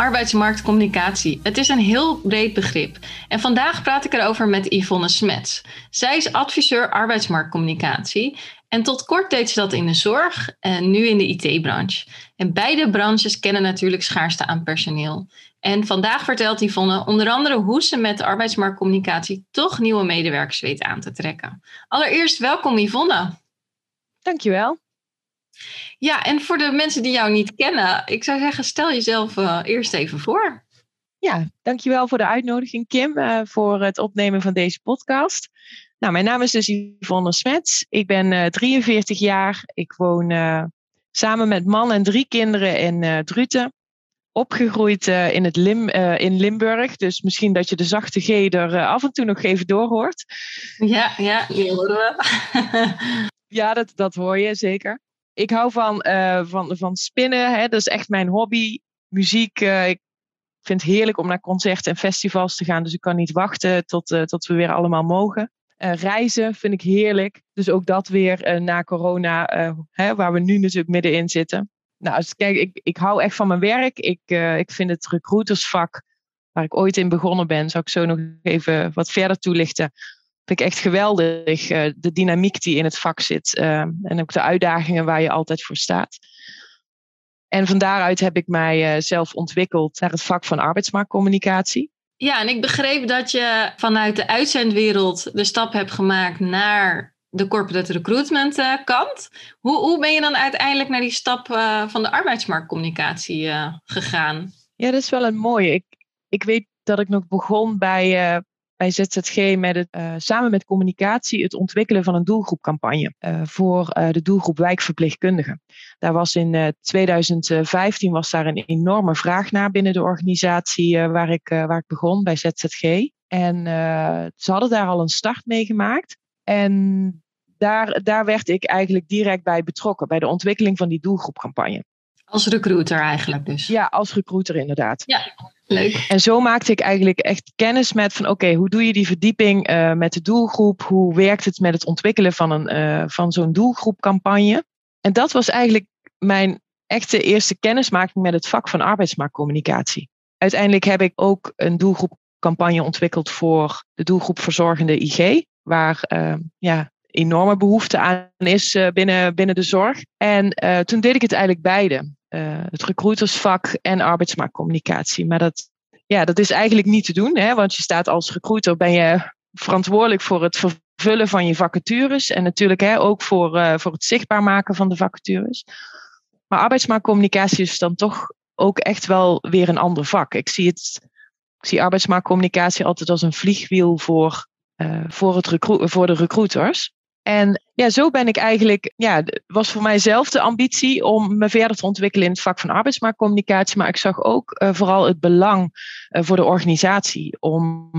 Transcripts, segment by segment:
Arbeidsmarktcommunicatie. Het is een heel breed begrip. En vandaag praat ik erover met Yvonne Smets. Zij is adviseur arbeidsmarktcommunicatie. En tot kort deed ze dat in de zorg en nu in de IT-branche. En beide branches kennen natuurlijk schaarste aan personeel. En vandaag vertelt Yvonne onder andere hoe ze met arbeidsmarktcommunicatie toch nieuwe medewerkers weet aan te trekken. Allereerst welkom Yvonne. Dankjewel. Ja, en voor de mensen die jou niet kennen, ik zou zeggen, stel jezelf uh, eerst even voor. Ja, dankjewel voor de uitnodiging, Kim, uh, voor het opnemen van deze podcast. Nou, mijn naam is dus Yvonne Smets. Ik ben uh, 43 jaar. Ik woon samen met man en drie kinderen in Druten. Opgegroeid in, het Lim, in Limburg. Dus misschien dat je de zachte G er af en toe nog even doorhoort. Ja, ja, die horen we. ja, dat, dat hoor je zeker ik hou van, uh, van, van spinnen. Hè? Dat is echt mijn hobby. Muziek. Uh, ik vind het heerlijk om naar concerten en festivals te gaan. Dus ik kan niet wachten tot, uh, tot we weer allemaal mogen. reizen vind ik heerlijk. Dus ook dat weer na corona, hè, waar we nu natuurlijk middenin zitten. Nou, kijk, ik, ik hou echt van mijn werk. Ik, ik vind het recruitersvak, waar ik ooit in begonnen ben, zou ik zo nog even wat verder toelichten vind ik echt geweldig. Uh, de dynamiek die in het vak zit. Uh, en ook de uitdagingen waar je altijd voor staat. En van daaruit heb ik mij uh, zelf ontwikkeld naar het vak van arbeidsmarktcommunicatie. Ja, en ik begreep dat je vanuit de uitzendwereld de stap hebt gemaakt naar de corporate recruitment kant. Hoe, hoe ben je dan uiteindelijk naar die stap van de arbeidsmarktcommunicatie gegaan? Ja, dat is wel een mooie. Ik, ik weet dat ik nog begon bij, bij ZZG met het, uh, samen met communicatie het ontwikkelen van een doelgroepcampagne uh, voor uh, de doelgroep wijkverpleegkundigen. Daar was in 2015 was daar een enorme vraag naar binnen de organisatie waar, ik, waar ik begon bij ZZG. En ze hadden daar al een start mee gemaakt. En daar, daar werd ik eigenlijk direct bij betrokken, bij de ontwikkeling van die doelgroepcampagne. Als recruiter eigenlijk dus? Ja, als recruiter inderdaad. Ja, leuk. En zo maakte ik eigenlijk echt kennis met van oké, hoe doe je die verdieping uh, met de doelgroep? Hoe werkt het met het ontwikkelen van, een, uh, van zo'n doelgroepcampagne? En dat was eigenlijk mijn echte eerste kennismaking met het vak van arbeidsmarktcommunicatie. Uiteindelijk heb ik ook een doelgroepcampagne ontwikkeld voor de doelgroep verzorgende IG, waar uh, ja, enorme behoefte aan is binnen, binnen de zorg. En toen deed ik het eigenlijk beide. Uh, het recruitersvak en arbeidsmarktcommunicatie. Maar dat, ja, dat is eigenlijk niet te doen, hè, want je staat als recruiter, ben je verantwoordelijk voor het vervullen van je vacatures en natuurlijk hè, ook voor, uh, voor het zichtbaar maken van de vacatures. Maar arbeidsmarktcommunicatie is dan toch ook echt wel weer een ander vak. Ik zie, het, ik zie arbeidsmarktcommunicatie altijd als een vliegwiel voor, uh, voor, het voor de recruiters. En ja, zo ben ik eigenlijk, ja, was voor mijzelf de ambitie om me verder te ontwikkelen in het vak van arbeidsmarktcommunicatie. Maar ik zag ook uh, vooral het belang uh, voor de organisatie om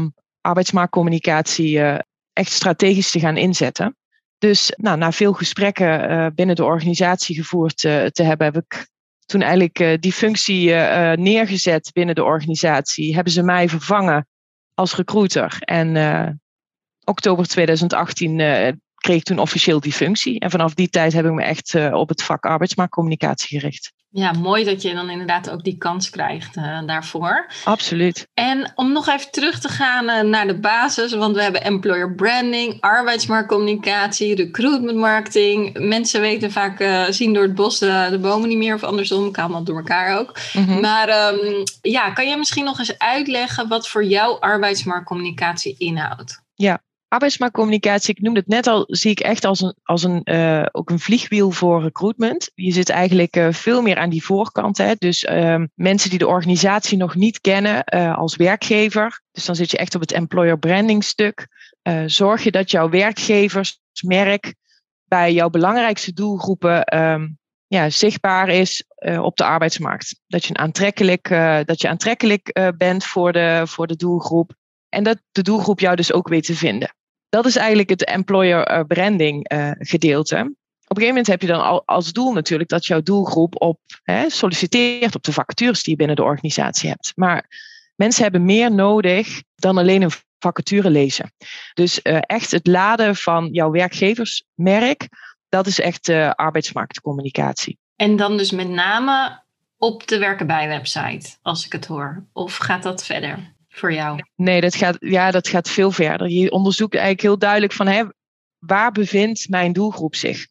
arbeidsmarktcommunicatie uh, echt strategisch te gaan inzetten. Dus nou, na veel gesprekken binnen de organisatie gevoerd te hebben, heb ik toen eigenlijk die functie neergezet binnen de organisatie. Hebben ze mij vervangen als recruiter. En oktober 2018 kreeg ik toen officieel die functie. En vanaf die tijd heb ik me echt uh, op het vak arbeidsmarktcommunicatie gericht. Ja, mooi dat je dan inderdaad ook die kans krijgt uh, daarvoor. Absoluut. En om nog even terug te gaan uh, naar de basis, want we hebben employer branding, arbeidsmarktcommunicatie, recruitment marketing. Mensen weten vaak, zien door het bos de, de, bomen niet meer of andersom, kan dat door elkaar ook. Mm -hmm. Maar um, ja, kan je misschien nog eens uitleggen wat voor jou arbeidsmarktcommunicatie inhoudt? Ja, arbeidsmarktcommunicatie, ik noemde het net al, zie ik echt als een, als een, uh, ook een vliegwiel voor recruitment. Je zit eigenlijk uh, veel meer aan die voorkant. Hè? Dus uh, mensen die de organisatie nog niet kennen uh, als werkgever. Dus dan zit je echt op het employer branding stuk. zorg je dat jouw werkgeversmerk bij jouw belangrijkste doelgroepen um, ja, zichtbaar is op de arbeidsmarkt. Dat je, aantrekkelijk, dat je aantrekkelijk bent voor de, voor de doelgroep. En dat de doelgroep jou dus ook weet te vinden. Dat is eigenlijk het employer branding gedeelte. Op een gegeven moment heb je dan al als doel natuurlijk dat jouw doelgroep op hè, solliciteert op de vacatures die je binnen de organisatie hebt. Maar mensen hebben meer nodig dan alleen een vacature lezen. Dus uh, echt het laden van jouw werkgeversmerk, dat is echt uh, arbeidsmarktcommunicatie. En dan dus met name op de werken bij website, als ik het hoor. Of gaat dat verder voor jou? Nee, dat gaat, ja, dat gaat veel verder. Je onderzoekt eigenlijk heel duidelijk van hè, waar bevindt mijn doelgroep zich?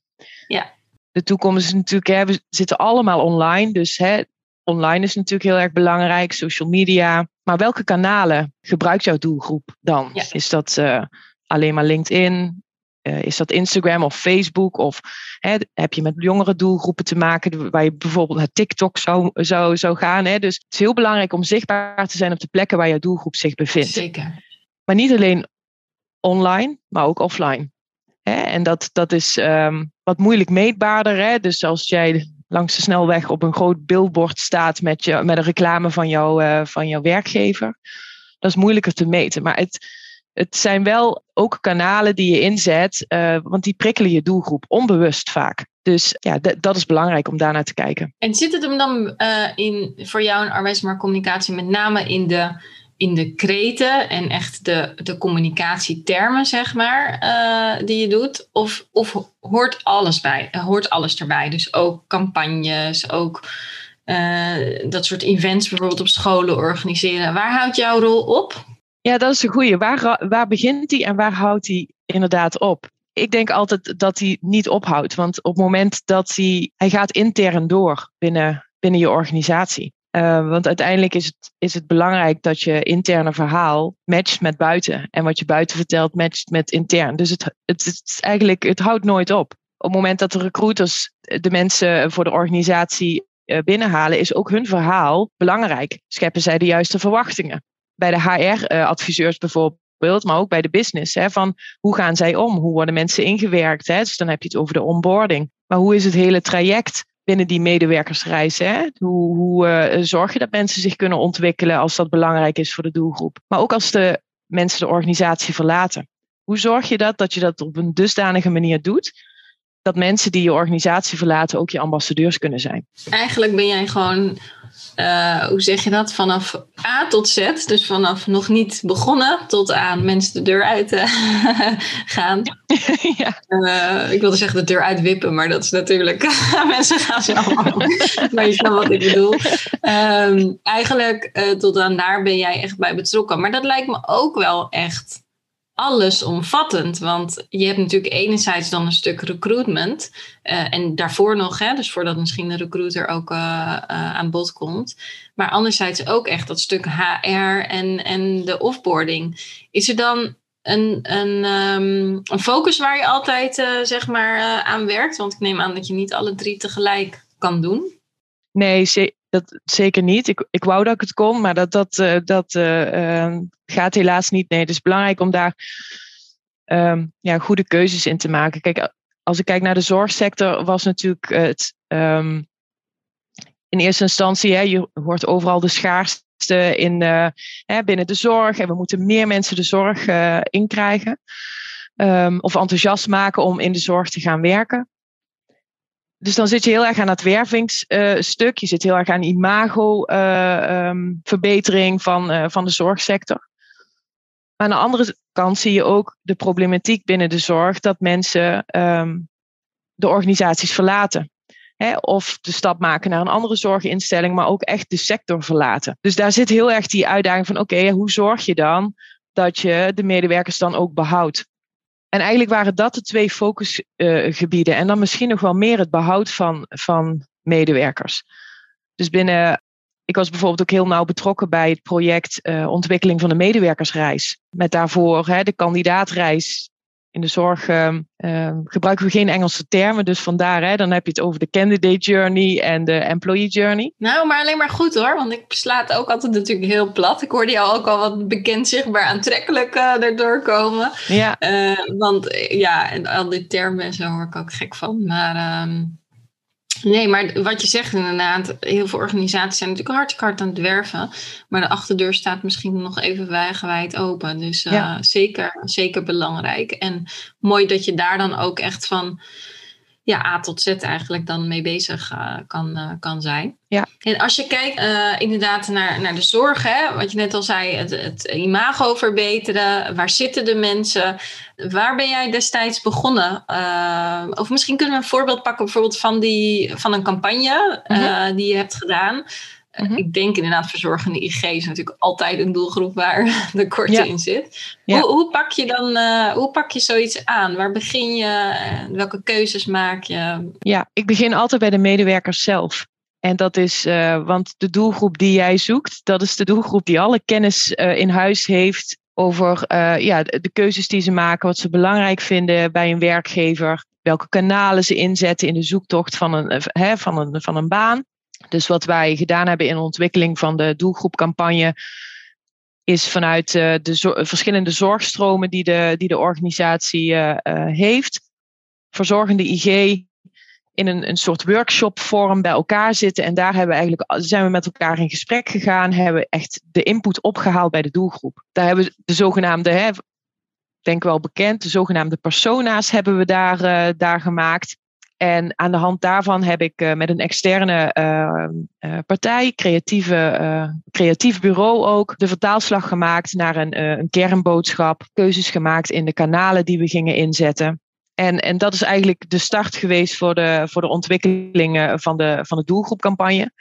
Ja. De toekomst is natuurlijk, hè, we zitten allemaal online. Dus hè, online is natuurlijk heel erg belangrijk, social media. Maar welke kanalen gebruikt jouw doelgroep dan? Is dat uh, alleen maar LinkedIn? Uh, is dat Instagram of Facebook? Of hè, heb je met jongere doelgroepen te maken waar je bijvoorbeeld naar TikTok zou, zou, zou gaan? Hè? Dus het is heel belangrijk om zichtbaar te zijn op de plekken waar jouw doelgroep zich bevindt. Zeker. Maar niet alleen online, maar ook offline. Hè? En dat, dat is um, wat moeilijk meetbaarder. Hè? Dus als jij langs de snelweg op een groot billboard staat met, je, met een reclame van, jou, uh, van jouw werkgever. Dat is moeilijker te meten. Maar het, het zijn wel ook kanalen die je inzet, uh, want die prikkelen je doelgroep onbewust vaak. Dus ja, dat is belangrijk om daarnaar te kijken. En zit het hem dan uh, in, voor jou in arbeidsmarktcommunicatie met name in de in de kreten en echt de, de communicatietermen, zeg maar, uh, die je doet? Of, of hoort alles bij? Hoort alles erbij? Dus ook campagnes, ook dat soort events bijvoorbeeld op scholen organiseren. Waar houdt jouw rol op? Ja, dat is een goede. Waar, waar begint hij en waar houdt hij inderdaad op? Ik denk altijd dat hij niet ophoudt. Want op het moment dat hij... Hij gaat intern door binnen, binnen je organisatie. Uh, want uiteindelijk is het, is het belangrijk dat je interne verhaal matcht met buiten. En wat je buiten vertelt matcht met intern. Dus het, het, is eigenlijk, het houdt nooit op. Op het moment dat de recruiters de mensen voor de organisatie uh, binnenhalen, is ook hun verhaal belangrijk. Scheppen zij de juiste verwachtingen? Bij de HR-adviseurs uh, bijvoorbeeld, maar ook bij de business. Hè, van hoe gaan zij om? Hoe worden mensen ingewerkt? Hè? Dus dan heb je het over de onboarding. Maar hoe is het hele traject? binnen die medewerkersreis. Hè? Hoe, hoe uh, zorg je dat mensen zich kunnen ontwikkelen als dat belangrijk is voor de doelgroep? Maar ook als de mensen de organisatie verlaten. Hoe zorg je dat dat je dat op een dusdanige manier doet dat mensen die je organisatie verlaten ook je ambassadeurs kunnen zijn? Eigenlijk ben jij gewoon uh, hoe zeg je dat? Vanaf A tot Z, dus vanaf nog niet begonnen tot aan mensen de deur uit uh, gaan. ja. Uh, ik wilde zeggen de deur uitwippen, maar dat is natuurlijk, mensen gaan zo. maar je snapt wat ik bedoel. Um, eigenlijk tot aan daar ben jij echt bij betrokken. Maar dat lijkt me ook wel echt allesomvattend. Want je hebt natuurlijk enerzijds dan een stuk recruitment. Uh, en daarvoor nog, hè, dus voordat misschien de recruiter ook uh, uh, aan bod komt. Maar anderzijds ook echt dat stuk HR en, en de offboarding. Is er dan een, een, um, een focus waar je altijd zeg maar, aan werkt? Want ik neem aan dat je niet alle drie tegelijk kan doen. Nee, dat zeker niet. Ik, ik wou dat ik het kon, maar dat, dat, uh, dat uh, uh, gaat helaas niet. Nee, het is belangrijk om daar um, ja, goede keuzes in te maken. Kijk, als ik kijk naar de zorgsector, was natuurlijk het um, in eerste instantie, hè, je hoort overal de schaarste in, hè, binnen de zorg. En we moeten meer mensen de zorg inkrijgen. Of enthousiast maken om in de zorg te gaan werken dus dan zit je heel erg aan het wervingsstuk. je zit heel erg aan imago-verbetering uh, um, van, uh, van de zorgsector. Maar aan de andere kant zie je ook de problematiek binnen de zorg dat mensen um, de organisaties verlaten. Hè, of de stap maken naar een andere zorginstelling, maar ook echt de sector verlaten. Dus daar zit heel erg die uitdaging van: oké, hoe zorg je dan dat je de medewerkers dan ook behoudt? En eigenlijk waren dat de twee focusgebieden. en dan misschien nog wel meer het behoud van, van medewerkers. Dus binnen, ik was bijvoorbeeld ook heel nauw betrokken bij het project uh, ontwikkeling van de medewerkersreis. Met daarvoor hè, de kandidaatreis in de zorg uh, uh, gebruiken we geen Engelse termen, dus vandaar, hè, dan heb je het over de candidate journey en de employee journey. Nou, maar alleen maar goed hoor, want ik sla het ook altijd natuurlijk heel plat. Ik hoorde jou ook al wat bekend zichtbaar aantrekkelijk uh, erdoor komen. Ja. Uh, want ja, en al die termen en zo hoor ik ook gek van. Maar um, Nee, maar wat je zegt inderdaad, heel veel organisaties zijn natuurlijk hartstikke hard aan het werven. Maar de achterdeur staat misschien nog even wijd open. Dus uh, zeker, zeker belangrijk. En mooi dat je daar dan ook echt van ja, A tot Z eigenlijk dan mee bezig uh, kan, uh, kan zijn. Ja. En als je kijkt uh, inderdaad naar, naar de zorg, hè, wat je net al zei, het, het imago verbeteren, waar zitten de mensen? Waar ben jij destijds begonnen? of misschien kunnen we een voorbeeld pakken bijvoorbeeld van, die, van een campagne -huh. die je hebt gedaan. Mm-hmm. Ik denk inderdaad, verzorgende IG is natuurlijk altijd een doelgroep waar de korte ja. in zit. Ja. Hoe, hoe, pak je dan, uh, hoe pak je zoiets aan? Waar begin je? Welke keuzes maak je? Ja, ik begin altijd bij de medewerkers zelf. En dat is, uh, want de doelgroep die jij zoekt, dat is de doelgroep die alle kennis in huis heeft over ja, de keuzes die ze maken, wat ze belangrijk vinden bij een werkgever, welke kanalen ze inzetten in de zoektocht van een, hè, van een, van een baan. Dus wat wij gedaan hebben in de ontwikkeling van de doelgroepcampagne, is vanuit uh, de verschillende zorgstromen die de, die de organisatie uh, uh, heeft, verzorgende IG in een, een soort workshopvorm bij elkaar zitten. En daar hebben we eigenlijk, zijn we met elkaar in gesprek gegaan, hebben echt de input opgehaald bij de doelgroep. Daar hebben we de zogenaamde, hè, denk wel bekend, de zogenaamde persona's hebben we daar, daar gemaakt. En aan de hand daarvan heb ik uh, met een externe uh, uh, partij, creatieve, creatief bureau ook, de vertaalslag gemaakt naar een, een kernboodschap. Keuzes gemaakt in de kanalen die we gingen inzetten. En, en dat is eigenlijk de start geweest voor de, voor de ontwikkelingen van de, van de doelgroepcampagne.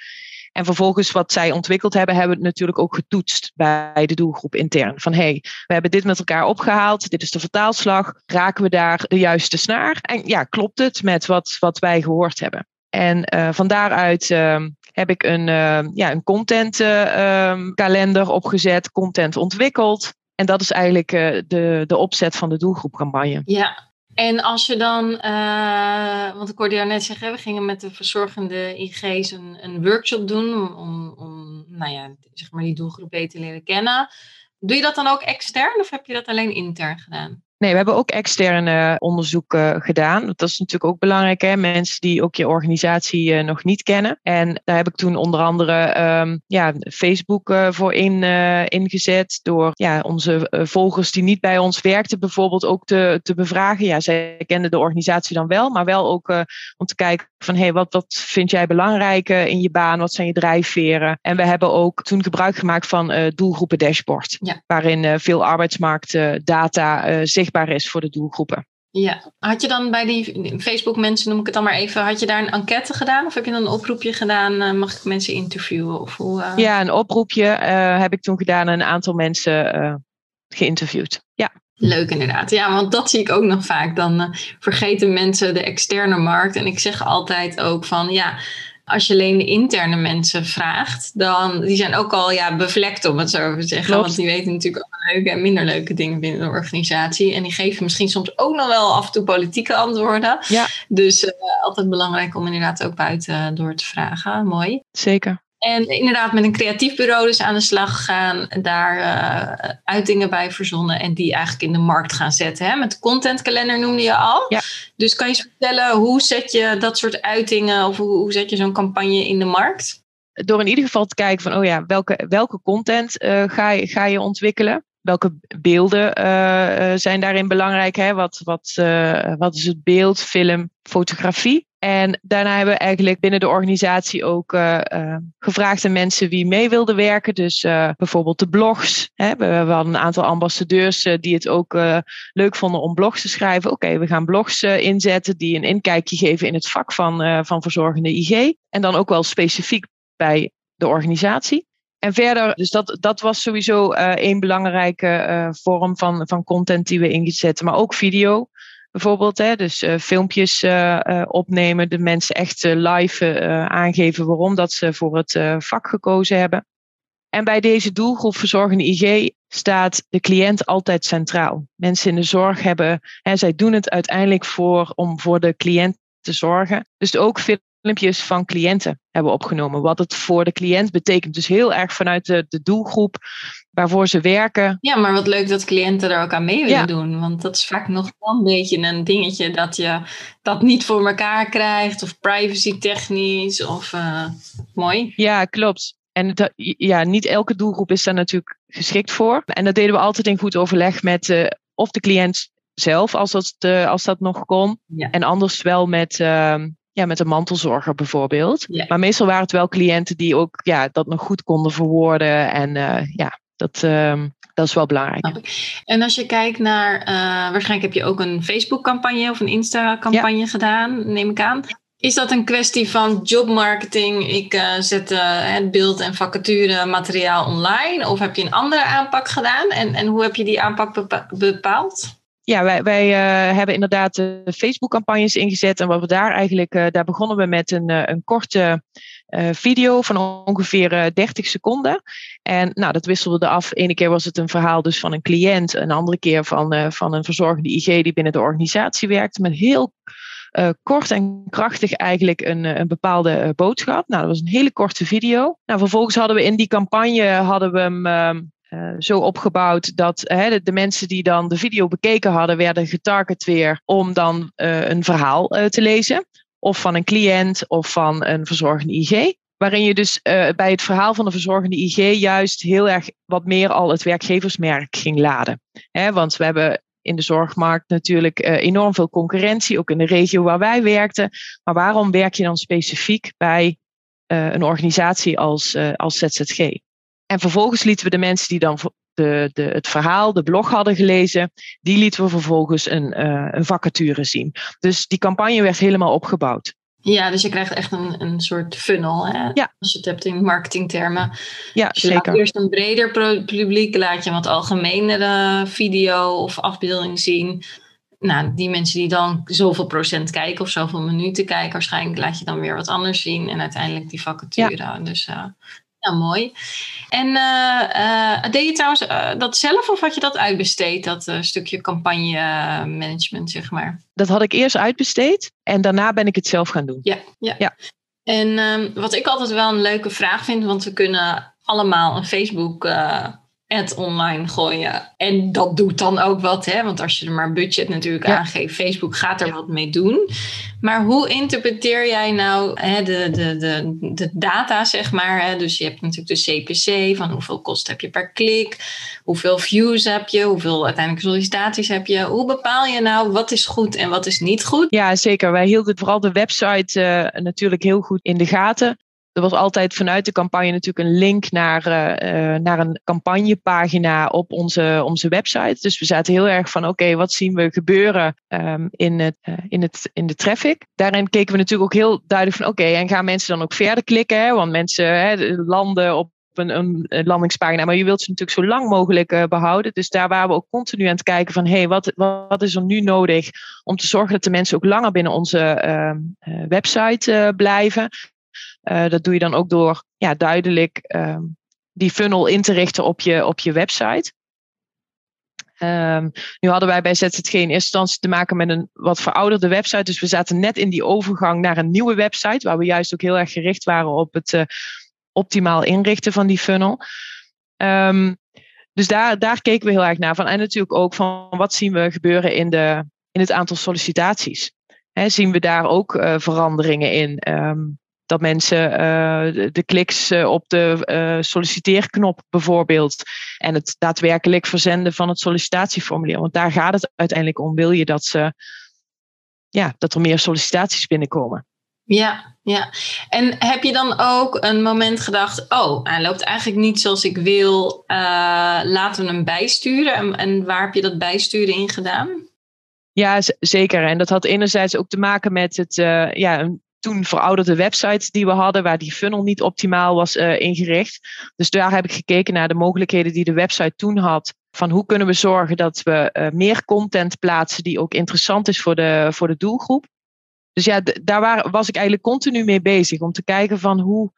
En vervolgens wat zij ontwikkeld hebben, hebben we het natuurlijk ook getoetst bij de doelgroep intern. Van hey, we hebben dit met elkaar opgehaald, dit is de vertaalslag, raken we daar de juiste snaar? En ja, klopt het met wat, wat wij gehoord hebben? En uh, van daaruit uh, heb ik een, uh, ja, een contentkalender uh, opgezet, content ontwikkeld. En dat is eigenlijk de, de opzet van de doelgroepcampagne. Ja, en als je dan, uh, want ik hoorde jou net zeggen, we gingen met de verzorgende IG's een, een workshop doen om, om, nou ja, zeg maar die doelgroep beter te leren kennen. Doe je dat dan ook extern of heb je dat alleen intern gedaan? Nee, we hebben ook externe onderzoeken gedaan. Dat is natuurlijk ook belangrijk, hè? mensen die ook je organisatie uh, nog niet kennen. En daar heb ik toen onder andere um, ja, Facebook uh, voor in, uh, ingezet. Door ja, onze volgers die niet bij ons werkten, bijvoorbeeld ook te, te bevragen. Ja, zij kenden de organisatie dan wel, maar wel ook om te kijken van hé, hey, wat, wat vind jij belangrijk in je baan? Wat zijn je drijfveren? En we hebben ook toen gebruik gemaakt van doelgroepen dashboard. Ja. Waarin veel arbeidsmarktdata zich is voor de doelgroepen. Ja, had je dan bij die Facebook mensen, noem ik het dan maar even, had je daar een enquête gedaan of heb je dan een oproepje gedaan, uh, mag ik mensen interviewen? Of hoe, uh... Ja, een oproepje uh, heb ik toen gedaan en een aantal mensen geïnterviewd. Ja. Leuk inderdaad. Ja, want dat zie ik ook nog vaak. Dan vergeten mensen de externe markt. En ik zeg altijd ook van ja, als je alleen de interne mensen vraagt, dan die zijn ook al ja, bevlekt om het zo te zeggen. Klopt. Want die weten natuurlijk ook leuke en minder leuke dingen binnen de organisatie. En die geven misschien soms ook nog wel af en toe politieke antwoorden. Ja. Dus uh, altijd belangrijk om inderdaad ook buiten door te vragen. Mooi. Zeker. En inderdaad met een creatief bureau dus aan de slag gegaan. Daar uh, uitingen bij verzonnen. En die eigenlijk in de markt gaan zetten. Hè? Met de contentkalender noemde je al. Ja. Dus kan je eens vertellen, hoe zet je dat soort uitingen... of hoe, hoe zet je zo'n campagne in de markt? Door in ieder geval te kijken van... oh ja, welke, welke content uh, ga, je, ga je ontwikkelen? Welke beelden uh, zijn daarin belangrijk? Hè? Wat, wat, uh, wat is het beeld, film, fotografie? En daarna hebben we eigenlijk binnen de organisatie ook gevraagd aan mensen wie mee wilden werken. Dus bijvoorbeeld de blogs. Hè. We, we, hadden een aantal ambassadeurs die het ook leuk vonden om blogs te schrijven. Oké, we gaan blogs inzetten die een inkijkje geven in het vak van, van verzorgende IG. En dan ook wel specifiek bij de organisatie. En verder, dus dat, dat was sowieso een belangrijke vorm van, van content die we ingezet. Maar ook video bijvoorbeeld. Hè? Dus uh, filmpjes uh, uh, opnemen, de mensen echt live aangeven waarom dat ze voor het vak gekozen hebben. En bij deze doelgroep verzorgende IG staat de cliënt altijd centraal. Mensen in de zorg hebben, hè, zij doen het uiteindelijk voor, om voor de cliënt te zorgen. Dus ook veel filmpjes van cliënten hebben opgenomen. Wat het voor de cliënt betekent. Dus heel erg vanuit de, de doelgroep waarvoor ze werken. Ja, maar wat leuk dat cliënten er ook aan mee willen doen. Want dat is vaak nog wel een beetje een dingetje dat je dat niet voor elkaar krijgt. Of privacy technisch. Of uh, mooi. Ja, klopt. En dat, ja, niet elke doelgroep is daar natuurlijk geschikt voor. En dat deden we altijd in goed overleg met uh, of de cliënt zelf, als dat, uh, als dat nog kon. Ja. En anders wel met, uh, ja, met een mantelzorger bijvoorbeeld. Ja. Maar meestal waren het wel cliënten die ook ja, dat nog goed konden verwoorden. En uh, ja, dat, ehm, dat is wel belangrijk. En als je kijkt naar, waarschijnlijk heb je ook een Facebook-campagne of een Insta-campagne ja. gedaan, neem ik aan. Is dat een kwestie van jobmarketing? Ik uh, zet het beeld en vacature materiaal online. Of heb je een andere aanpak gedaan? En, en hoe heb je die aanpak bepaald? Ja, wij, wij uh, hebben inderdaad Facebook-campagnes ingezet. En wat we daar eigenlijk, daar begonnen we met een, een korte video van ongeveer 30 seconden. En nou, dat wisselden we af. Ene keer was het een verhaal dus van een cliënt. Een andere keer van, van een verzorgende IG die binnen de organisatie werkte. Met heel uh, kort en krachtig eigenlijk een, een bepaalde uh, boodschap. Nou, dat was een hele korte video. Nou, vervolgens hadden we in die campagne hadden we hem uh, zo opgebouwd dat de, de, mensen die dan de video bekeken hadden, werden getarget weer om dan een verhaal te lezen. Of van een cliënt of van een verzorgende IG. Waarin je dus bij het verhaal van de verzorgende IG juist heel erg wat meer al het werkgeversmerk ging laden. want we hebben in de zorgmarkt natuurlijk enorm veel concurrentie, ook in de regio waar wij werkten. Maar waarom werk je dan specifiek bij een organisatie als, als ZZG? En vervolgens lieten we de mensen die dan de, de, het verhaal, de blog hadden gelezen, die lieten we vervolgens een, een vacature zien. Dus die campagne werd helemaal opgebouwd. Ja, dus je krijgt echt een, een soort funnel. Hè? Ja. Als je het hebt in marketingtermen. Ja, dus je zeker. eerst een breder publiek, laat je een wat algemenere video of afbeelding zien. Nou, die mensen die dan zoveel procent kijken of zoveel minuten kijken, waarschijnlijk laat je dan weer wat anders zien. En uiteindelijk die vacature. Ja. Dus uh, ja, mooi. En uh, uh, deed je trouwens uh, dat zelf of had je dat uitbesteed, dat stukje campagne management, zeg maar? Dat had ik eerst uitbesteed en daarna ben ik het zelf gaan doen. Ja, ja. ja. En um, wat ik altijd wel een leuke vraag vind, want we kunnen allemaal een Facebook ad online gooien. En dat doet dan ook wat, hè? want als je er maar budget natuurlijk ja. aangeeft, Facebook gaat er ja. wat mee doen. Maar hoe interpreteer jij nou hè, de, de, de, de data, zeg maar? Hè? Dus je hebt natuurlijk de CPC, van hoeveel kost heb je per klik, hoeveel views heb je, hoeveel uiteindelijk sollicitaties heb je. Hoe bepaal je nou wat is goed en wat is niet goed? Ja, zeker. Wij hielden vooral de website uh, natuurlijk heel goed in de gaten er was altijd vanuit de campagne natuurlijk een link naar, uh, naar een campagnepagina op onze, onze website. Dus we zaten heel erg van oké, wat zien we gebeuren um, in, het, uh, in, het, in de traffic. Daarin keken we natuurlijk ook heel duidelijk van oké, en gaan mensen dan ook verder klikken? Hè? Want mensen hè, landen op een, een, landingspagina, maar je wilt ze natuurlijk zo lang mogelijk behouden. Dus daar waren we ook continu aan het kijken van, hé, hey, wat, wat is er nu nodig om te zorgen dat de mensen ook langer binnen onze uh, website blijven. Uh, dat doe je dan ook door ja, duidelijk um, die funnel in te richten op je, op je website. Um, nu hadden wij bij ZZG in eerste instantie te maken met een wat verouderde website. Dus we zaten net in die overgang naar een nieuwe website, waar we juist ook heel erg gericht waren op het uh, optimaal inrichten van die funnel. Um, dus daar, daar keken we heel erg naar van. En natuurlijk ook van wat zien we gebeuren in, de, in het aantal sollicitaties. Zien we daar ook uh, veranderingen in? Um, dat mensen uh, de kliks uh, op de uh, solliciteerknop bijvoorbeeld en het daadwerkelijk verzenden van het sollicitatieformulier. Want daar gaat het uiteindelijk om. Wil je dat, ze, ja, dat er meer sollicitaties binnenkomen? Ja, ja. En heb je dan ook een moment gedacht: oh, hij loopt eigenlijk niet zoals ik wil, laten we hem bijsturen? En, en waar heb je dat bijsturen in gedaan? Ja, zeker. En dat had enerzijds ook te maken met het, ja, een toen verouderde websites die we hadden, waar die funnel niet optimaal was uh, ingericht. Dus daar heb ik gekeken naar de mogelijkheden die de website toen had. Van hoe kunnen we zorgen dat we uh, meer content plaatsen die ook interessant is voor de, voor de doelgroep. Dus ja, daar waar, was ik eigenlijk continu mee bezig om te kijken van hoe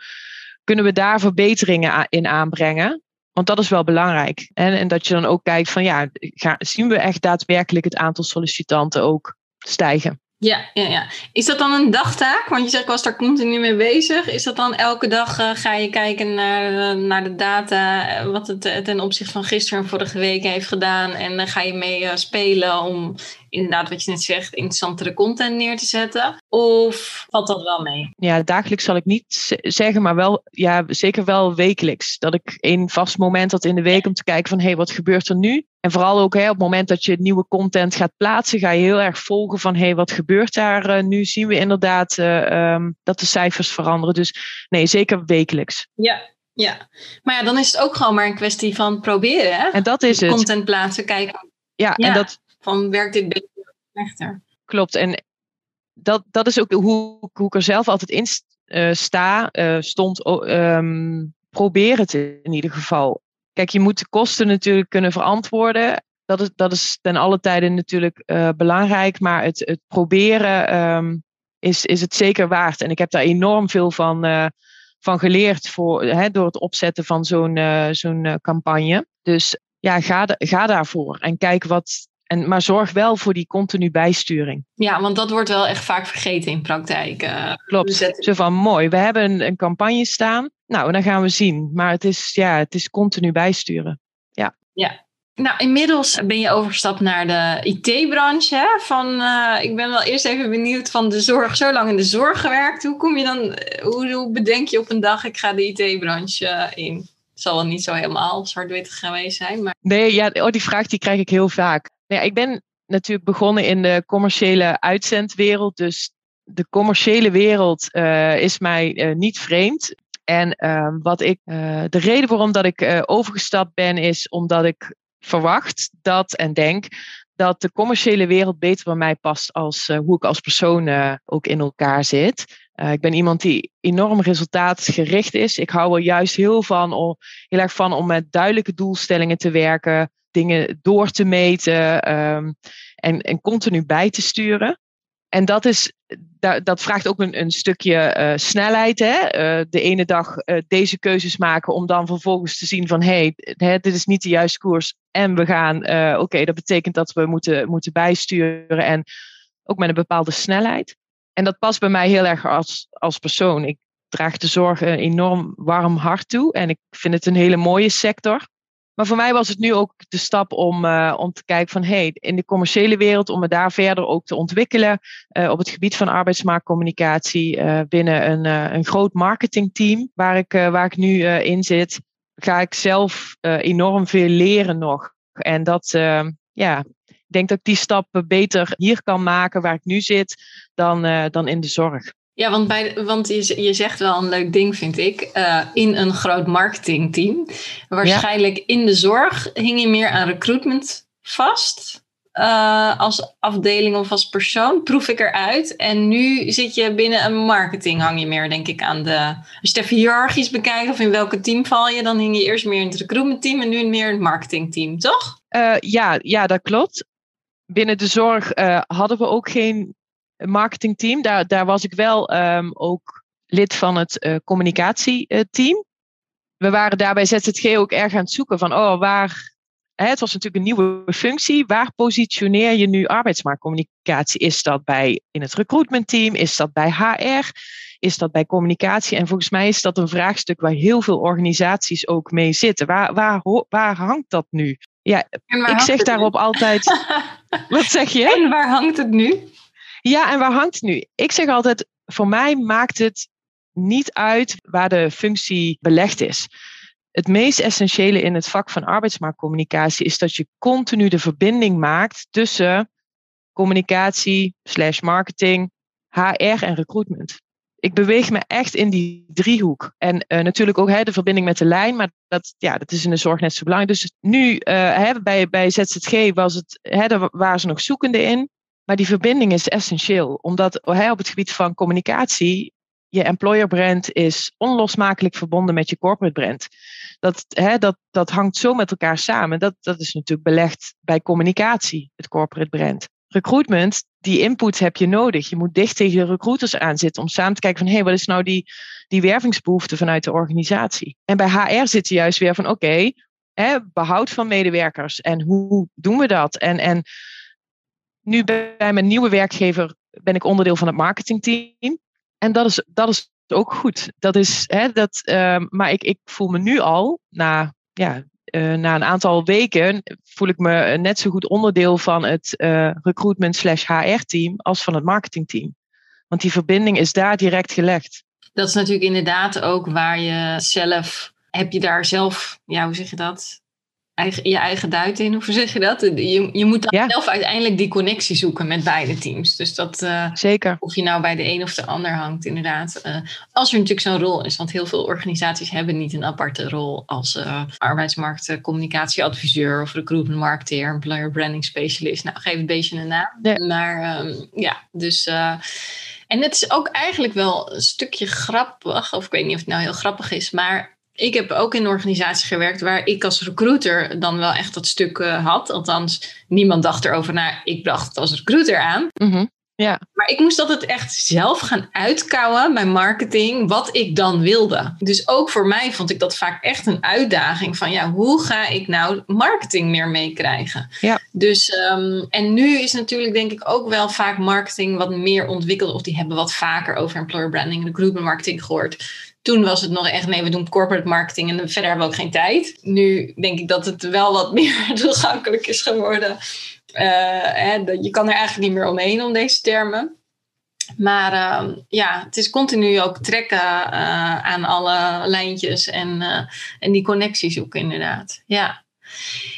kunnen we daar verbeteringen in aanbrengen. Want dat is wel belangrijk. En, en dat je dan ook kijkt van ja, zien we echt daadwerkelijk het aantal sollicitanten ook stijgen. Ja, ja, ja. Is dat dan een dagtaak? Want je zegt, ik was daar continu mee bezig. Is dat dan elke dag uh, ga je kijken naar, uh, naar de data, uh, wat het ten opzichte van gisteren en vorige week heeft gedaan. En dan ga je mee spelen om inderdaad, wat je net zegt, interessantere content neer te zetten? Of valt dat wel mee? Ja, dagelijks zal ik niet zeggen, maar wel, ja, zeker wel wekelijks. Dat ik één vast moment had in de week om te kijken van, hé, hey, wat gebeurt er nu? En vooral ook hè, op het moment dat je nieuwe content gaat plaatsen, ga je heel erg volgen van, hé, hey, wat gebeurt daar uh, nu? Zien we inderdaad uh, um, dat de cijfers veranderen. Dus nee, zeker wekelijks. Ja, ja, maar ja, dan is het ook gewoon maar een kwestie van proberen. Hè? En dat is het. Content plaatsen, kijken. Ja, ja, en dat, van werkt dit beter of slechter. Klopt. En dat, dat is ook hoe, hoe ik er zelf altijd in uh, sta, uh, stond. Um, probeer het in ieder geval. Kijk, je moet de kosten natuurlijk kunnen verantwoorden. Dat is, dat is ten alle tijden natuurlijk uh, belangrijk. Maar het, het proberen um, is, is het zeker waard. En ik heb daar enorm veel van, van geleerd voor, hè, door het opzetten van zo'n zo'n campagne. Dus ja, ga, ga daarvoor en kijk wat, en, maar zorg wel voor die continu bijsturing. Ja, want dat wordt wel echt vaak vergeten in praktijk. Uh, Klopt. Zo van mooi, we hebben een, een, campagne staan. Nou, dan gaan we zien. Maar het is, ja, het is continu bijsturen. Ja. Ja. Nou, inmiddels ben je overgestapt naar de IT-branche. Van, uh, ik ben wel eerst even benieuwd van de zorg, zo lang in de zorg gewerkt. Hoe kom je dan, hoe, hoe bedenk je op een dag, ik ga de IT-branche in? zal wel niet zo helemaal zwart-wit geweest zijn. Maar... Nee, ja, oh, die vraag die krijg ik heel vaak. Nou ja, ik ben natuurlijk begonnen in de commerciële uitzendwereld. Dus de commerciële wereld uh, is mij uh, niet vreemd. En uh, wat ik, de reden waarom dat ik overgestapt ben, is omdat ik verwacht dat en denk dat de commerciële wereld beter bij mij past als hoe ik als persoon ook in elkaar zit. ik ben iemand die enorm resultaatgericht is. Ik hou er juist heel, van, om, heel erg van om met duidelijke doelstellingen te werken dingen door te meten um, en, en continu bij te sturen. En dat, is, dat, vraagt ook een, een stukje uh, snelheid. Hè? Uh, de ene dag uh, deze keuzes maken om dan vervolgens te zien van hé, hey, dit is niet de juiste koers. En we gaan, oké, dat betekent dat we moeten, moeten bijsturen en ook met een bepaalde snelheid. En dat past bij mij heel erg als, als persoon. Ik draag de zorg een enorm warm hart toe en ik vind het een hele mooie sector. Maar voor mij was het nu ook de stap om, uh, om te kijken van hey, in de commerciële wereld, om me daar verder ook te ontwikkelen uh, op het gebied van arbeidsmarktcommunicatie uh, binnen een, een groot marketingteam waar ik, waar ik nu in zit, ga ik zelf enorm veel leren nog. En dat, ja, ik denk dat ik die stap beter hier kan maken waar ik nu zit dan, dan in de zorg. Ja, want, bij, want je, je zegt wel een leuk ding, vind ik. Uh, in een groot marketingteam. Waarschijnlijk ja. in de zorg hing je meer aan recruitment vast. Uh, als afdeling of als persoon, proef ik eruit. En nu zit je binnen een marketing, hang je meer, denk ik, aan de. Als je het even hiërarchisch bekijkt of in welke team val je, dan hing je eerst meer in het recruitmentteam en nu meer in het marketingteam, toch? Uh, ja, ja, dat klopt. Binnen de zorg hadden we ook geen marketingteam. Daar, daar was ik wel um, ook lid van het uh, communicatieteam. We waren daar bij ZZG ook erg aan het zoeken van, oh, waar, hè, het was natuurlijk een nieuwe functie, waar positioneer je nu arbeidsmarktcommunicatie? Is dat bij in het recruitmentteam? Is dat bij HR? Is dat bij communicatie? En volgens mij is dat een vraagstuk waar heel veel organisaties ook mee zitten. Waar, waar, waar hangt dat nu? Ja, ik zeg daarop altijd. Wat zeg je? En waar hangt het nu? Ja, en waar hangt het nu? Ik zeg altijd, voor mij maakt het niet uit waar de functie belegd is. Het meest essentiële in het vak van arbeidsmarktcommunicatie is dat je continu de verbinding maakt tussen communicatie, slash marketing, HR en recruitment. Ik beweeg me echt in die driehoek. En uh, natuurlijk ook hè, de verbinding met de lijn, maar dat, ja, dat is in de zorg net zo belangrijk. Dus nu uh, hè, bij, bij ZZG was het, hè, daar waren ze nog zoekende in. Maar die verbinding is essentieel, omdat op het gebied van communicatie, je employer brand is onlosmakelijk verbonden met je corporate brand. Dat, hè, dat, dat hangt zo met elkaar samen. Dat, dat is natuurlijk belegd bij communicatie, het corporate brand. Recruitment, die input heb je nodig. Je moet dicht tegen de recruiters aanzitten om samen te kijken van hé, hey, wat is nou die, die wervingsbehoefte vanuit de organisatie? En bij HR zit je juist weer van oké, behoud van medewerkers en hoe doen we dat? En, en nu bij mijn nieuwe werkgever ben ik onderdeel van het marketingteam. En dat is, dat is ook goed. Dat is, hè, dat, ehm, maar ik, ik voel me nu al, na, ja, uh, na een aantal weken, voel ik me net zo goed onderdeel van het uh, recruitment slash HR team als van het marketingteam. Want die verbinding is daar direct gelegd. Dat is natuurlijk inderdaad ook waar je zelf, heb je daar zelf, ja, hoe zeg je dat? Eigen, je eigen duit in, hoe zeg je dat? Je, je moet dan zelf uiteindelijk die connectie zoeken met beide teams. Dus dat, uh, Zeker. of je nou bij de een of de ander hangt, inderdaad. Uh, als er natuurlijk zo'n rol is, want heel veel organisaties hebben niet een aparte rol als uh, arbeidsmarktcommunicatieadviseur of recruitment marketeer, employer branding specialist. Nou, geef een beetje een naam. Maar um, ja, dus. en het is ook eigenlijk wel een stukje grappig, of ik weet niet of het nou heel grappig is, maar ik heb ook in een organisatie gewerkt waar ik als recruiter dan wel echt dat stuk uh, had. Althans, niemand dacht erover na. Ik bracht het als recruiter aan. Mm -hmm. Ja. Maar ik moest altijd echt zelf gaan uitkouwen bij marketing wat ik dan wilde. Dus ook voor mij vond ik dat vaak echt een uitdaging van ja, hoe ga ik nou marketing meer meekrijgen? Ja. Dus um, en nu is natuurlijk denk ik ook wel vaak marketing wat meer ontwikkeld of die hebben wat vaker over employer branding en recruitment marketing gehoord. Toen was het nog echt, nee, we doen corporate marketing en verder hebben we ook geen tijd. Nu denk ik dat het wel wat meer toegankelijk is geworden. Uh, je kan er eigenlijk niet meer omheen om deze termen. Maar uh, ja, het is continu ook trekken uh, aan alle lijntjes en, uh, en die connectie zoeken, inderdaad. Ja.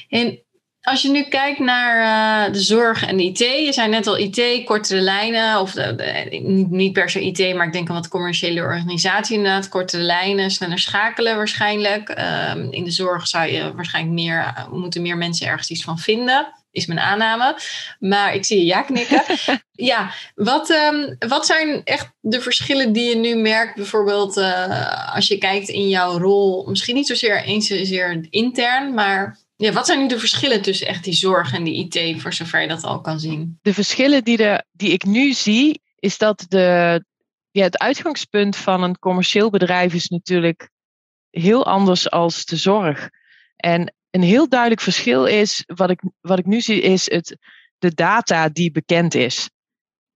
En als je nu kijkt naar uh, de zorg en de IT, je zei net al IT, kortere lijnen, of de, de, niet, niet, per se IT, maar ik denk een wat commerciële organisatie inderdaad, kortere lijnen, sneller schakelen waarschijnlijk. Uh, in de zorg zou je waarschijnlijk meer, moeten meer mensen ergens iets van vinden, is mijn aanname. Maar ik zie je ja knikken. ja, wat, um, wat zijn echt de verschillen die je nu merkt, bijvoorbeeld uh, als je kijkt in jouw rol, misschien niet zozeer eens zozeer intern, maar ja, wat zijn nu de verschillen tussen echt die zorg en die IT, voor zover je dat al kan zien? De verschillen die, de, die ik nu zie, is dat de, ja, het uitgangspunt van een commercieel bedrijf is natuurlijk heel anders als de zorg. En een heel duidelijk verschil is, wat ik, wat ik nu zie, is het, de data die bekend is.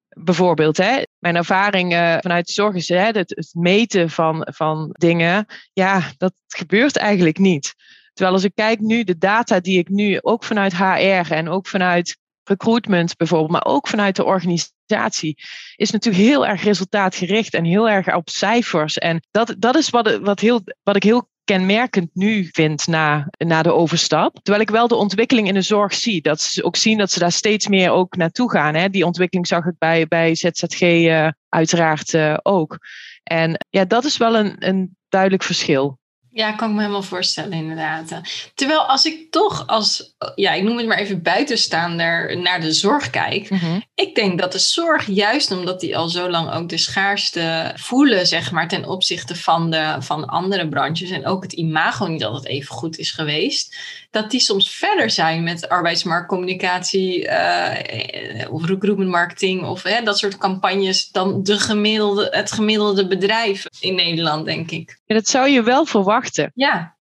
Bijvoorbeeld, hè, mijn ervaring uh, vanuit de zorg is hè, het, het meten van, van dingen. Ja, dat gebeurt eigenlijk niet. Terwijl als ik kijk nu, de data die ik nu ook vanuit HR en ook vanuit recruitment bijvoorbeeld, maar ook vanuit de organisatie, is natuurlijk heel erg resultaatgericht en heel erg op cijfers. En dat, dat is wat, wat, heel, wat ik heel kenmerkend nu vind na, na de overstap. Terwijl ik wel de ontwikkeling in de zorg zie. Dat ze ook zien dat ze daar steeds meer ook naartoe gaan. Hè. Die ontwikkeling zag ik bij, bij ZZG uh, uiteraard uh, ook. En ja, dat is wel een, een duidelijk verschil. Ja, kan ik me helemaal voorstellen, inderdaad. Terwijl als ik toch als, ja, ik noem het maar even buitenstaander naar de zorg kijk. Mhm. Ik denk dat de zorg, juist omdat die al zo lang ook de schaarste voelen, zeg maar, ten opzichte van, de, van andere branches. En ook het imago niet altijd even goed is geweest. Dat die soms verder zijn met arbeidsmarktcommunicatie uh, of recruitment marketing of hè, dat soort campagnes dan de gemiddelde, het gemiddelde bedrijf in Nederland, denk ik. Ja, dat zou je wel verwachten. Ja.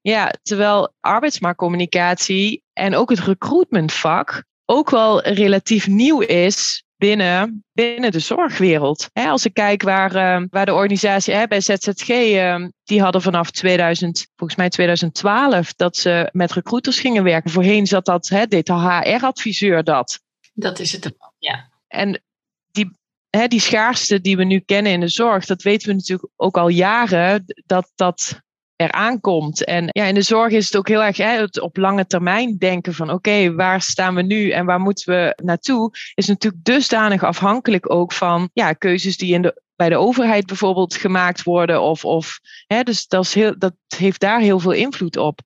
Ja, terwijl arbeidsmarktcommunicatie en ook het recruitmentvak ook wel relatief nieuw is binnen, binnen de zorgwereld. als ik kijk waar, uh, waar de organisatie hè, bij ZZG, uh, die hadden vanaf 2000, volgens mij 2012, dat ze met recruiters gingen werken. Voorheen zat dat, hè, deed de HR-adviseur dat. Dat is het, ja. En die, hè, die schaarste die we nu kennen in de zorg, dat weten we natuurlijk ook al jaren, dat dat eraan komt. En ja, in de zorg is het ook heel erg hè, het op lange termijn denken van oké, waar staan we nu en waar moeten we naartoe, is natuurlijk dusdanig afhankelijk ook van ja, keuzes die in de, bij de overheid bijvoorbeeld gemaakt worden. Of, of, hè, dus dat, is heel, dat heeft daar heel veel invloed op.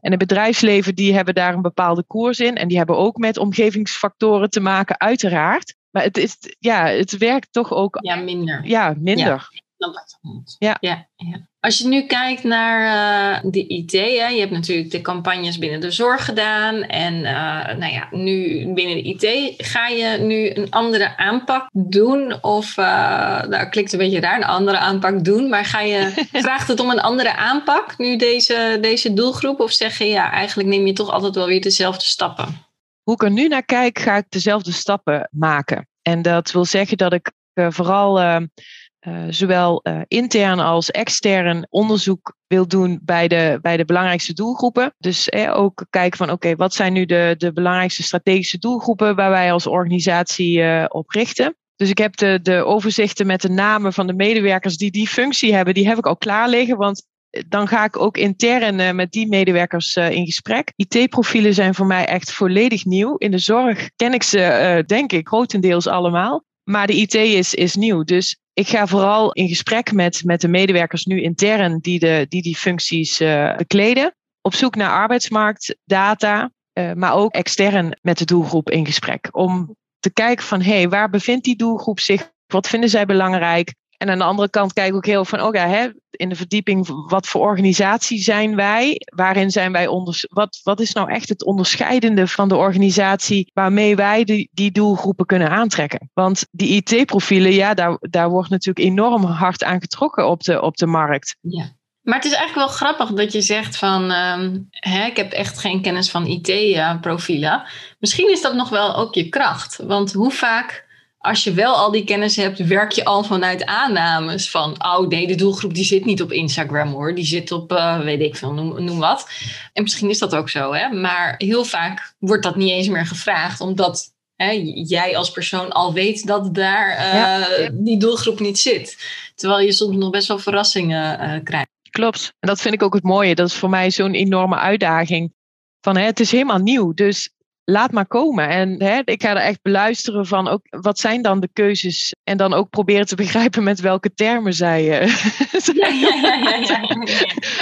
En het bedrijfsleven die hebben daar een bepaalde koers in. En die hebben ook met omgevingsfactoren te maken, uiteraard. Maar het, is, ja, het werkt toch ook. Ja, minder. Ja, minder. Ja. Ja, ja. Als je nu kijkt naar uh, de IT, hè, je hebt natuurlijk de campagnes binnen de zorg gedaan. En uh, nou ja, nu binnen de IT ga je nu een andere aanpak doen? Of, uh, nou klinkt een beetje raar, een andere aanpak doen. Maar ga je, vraagt het om een andere aanpak nu deze, deze doelgroep? Of zeg je ja, eigenlijk neem je toch altijd wel weer dezelfde stappen? Hoe ik er nu naar kijk, ga ik dezelfde stappen maken. En dat wil zeggen dat ik vooral uh, zowel uh, intern als extern onderzoek wil doen bij de, bij de belangrijkste doelgroepen. Dus eh, ook kijken van oké, wat zijn nu de, de belangrijkste strategische doelgroepen waar wij als organisatie uh, op richten. Dus ik heb de, de overzichten met de namen van de medewerkers die die functie hebben, die heb ik al klaar liggen. Want dan ga ik ook intern met die medewerkers in gesprek. IT-profielen zijn voor mij echt volledig nieuw. In de zorg ken ik ze, denk ik, grotendeels allemaal. Maar de IT is, is nieuw. Dus ik ga vooral in gesprek met, met de medewerkers nu intern die de, die, die functies uh, bekleden. Op zoek naar arbeidsmarktdata, uh, maar ook extern met de doelgroep in gesprek. Om te kijken van hé, hey, waar bevindt die doelgroep zich? Wat vinden zij belangrijk? En aan de andere kant kijk ik ook heel van, ja, hè, in de verdieping, wat voor organisatie zijn wij? Waarin zijn wij onder, wat, wat is nou echt het onderscheidende van de organisatie waarmee wij die, die doelgroepen kunnen aantrekken? Want die IT-profielen, ja, daar, daar wordt natuurlijk enorm hard aan getrokken op de, op de markt. Ja. Maar het is eigenlijk wel grappig dat je zegt van, um, hè, ik heb echt geen kennis van IT-profielen. Misschien is dat nog wel ook je kracht. Want hoe vaak als je wel al die kennis hebt, werk je al vanuit aannames van, oh nee, de doelgroep die zit niet op Instagram hoor, die zit op, uh, weet ik veel, noem, noem wat. En misschien is dat ook zo, hè? maar heel vaak wordt dat niet eens meer gevraagd, omdat hè, jij als persoon al weet dat daar uh, die doelgroep niet zit. Terwijl je soms nog best wel verrassingen uh, krijgt. Klopt. En dat vind ik ook het mooie. Dat is voor mij zo'n enorme uitdaging. Van, hè, het is helemaal nieuw. Dus laat maar komen. En hè, ik ga er echt beluisteren van ook, wat zijn dan de keuzes? En dan ook proberen te begrijpen met welke termen zij. Ja, ja, ja,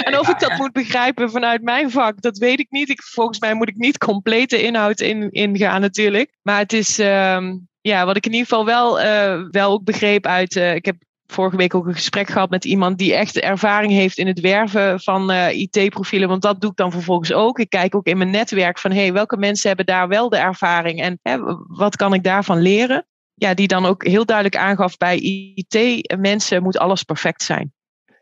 en of ik dat moet begrijpen vanuit mijn vak, dat weet ik niet. Ik, volgens mij moet ik niet complete inhoud in, ingaan natuurlijk. Maar het is. Uh, ja, wat ik in ieder geval wel, uh, wel ook begreep uit. Uh, ik heb vorige week ook een gesprek gehad met iemand die echt ervaring heeft in het werven van uh, IT-profielen. Want dat doe ik dan vervolgens ook. Ik kijk ook in mijn netwerk van hey, welke mensen hebben daar wel de ervaring en hè, wat kan ik daarvan leren? Ja, die dan ook heel duidelijk aangaf bij IT-mensen moet alles perfect zijn.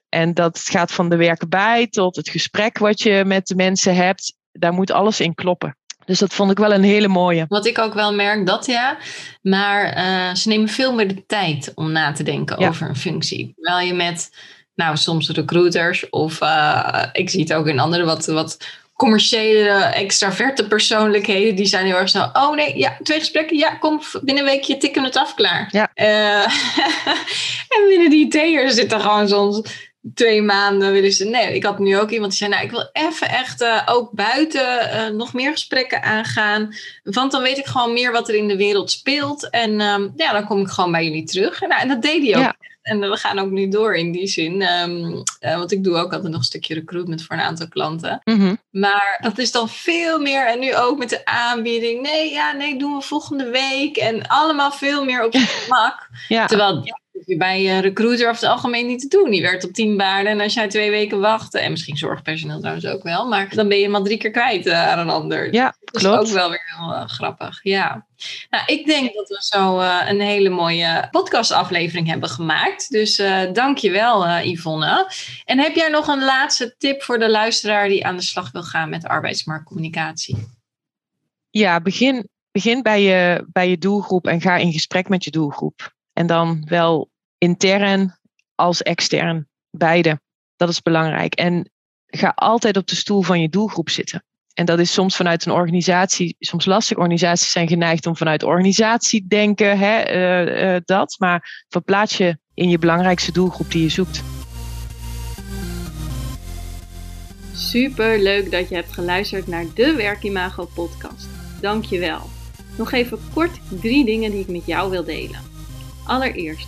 En dat gaat van de werken bij tot het gesprek wat je met de mensen hebt. Daar moet alles in kloppen. Dus dat vond ik wel een hele mooie. Wat ik ook wel merk, dat ja. Maar uh, ze nemen veel meer de tijd om na te denken over een functie. Terwijl je met, nou, soms recruiters of uh, ik zie het ook in andere wat, wat commerciële, extraverte persoonlijkheden, die zijn heel erg zo. Oh nee, ja, twee gesprekken. Ja, kom binnen een weekje tikken het af, klaar. Ja. Uh, en binnen die IT'ers zit er gewoon soms twee maanden willen ze. Nee, ik had nu ook iemand die zei: Nou, ik wil even echt uh, ook buiten uh, nog meer gesprekken aangaan. Want dan weet ik gewoon meer wat er in de wereld speelt. En um, ja, dan kom ik gewoon bij jullie terug. En, nou, en dat deed hij ook. Ja. En we gaan ook nu door in die zin. Um, uh, want ik doe ook altijd nog een stukje recruitment voor een aantal klanten. Mm -hmm. Maar dat is dan veel meer. En nu ook met de aanbieding. Nee, ja, nee, doen we volgende week. En allemaal veel meer op je gemak. ja. Terwijl je bij een recruiter over het algemeen niet te doen. Die werkt op tien baarden en als jij twee weken wacht, en misschien zorgpersoneel trouwens ook wel, maar dan ben je maar drie keer kwijt uh, aan een ander. Ja, dat klopt. is ook wel weer heel uh, grappig. Ja. Nou, ik denk dat we zo uh, een hele mooie podcastaflevering hebben gemaakt. Dus dank je wel, Yvonne. En heb jij nog een laatste tip voor de luisteraar die aan de slag wil gaan met arbeidsmarktcommunicatie? Ja, begin, begin bij, je, bij je doelgroep en ga in gesprek met je doelgroep. En dan wel intern als extern, beide. Dat is belangrijk. En ga altijd op de stoel van je doelgroep zitten. En dat is soms vanuit een organisatie, soms lastig. Organisaties zijn geneigd om vanuit organisatie denken, hè, uh, uh, dat. Maar verplaats je in je belangrijkste doelgroep die je zoekt. Super leuk dat je hebt geluisterd naar de Werkimago podcast. Dank je wel. Nog even kort drie dingen die ik met jou wil delen. Allereerst,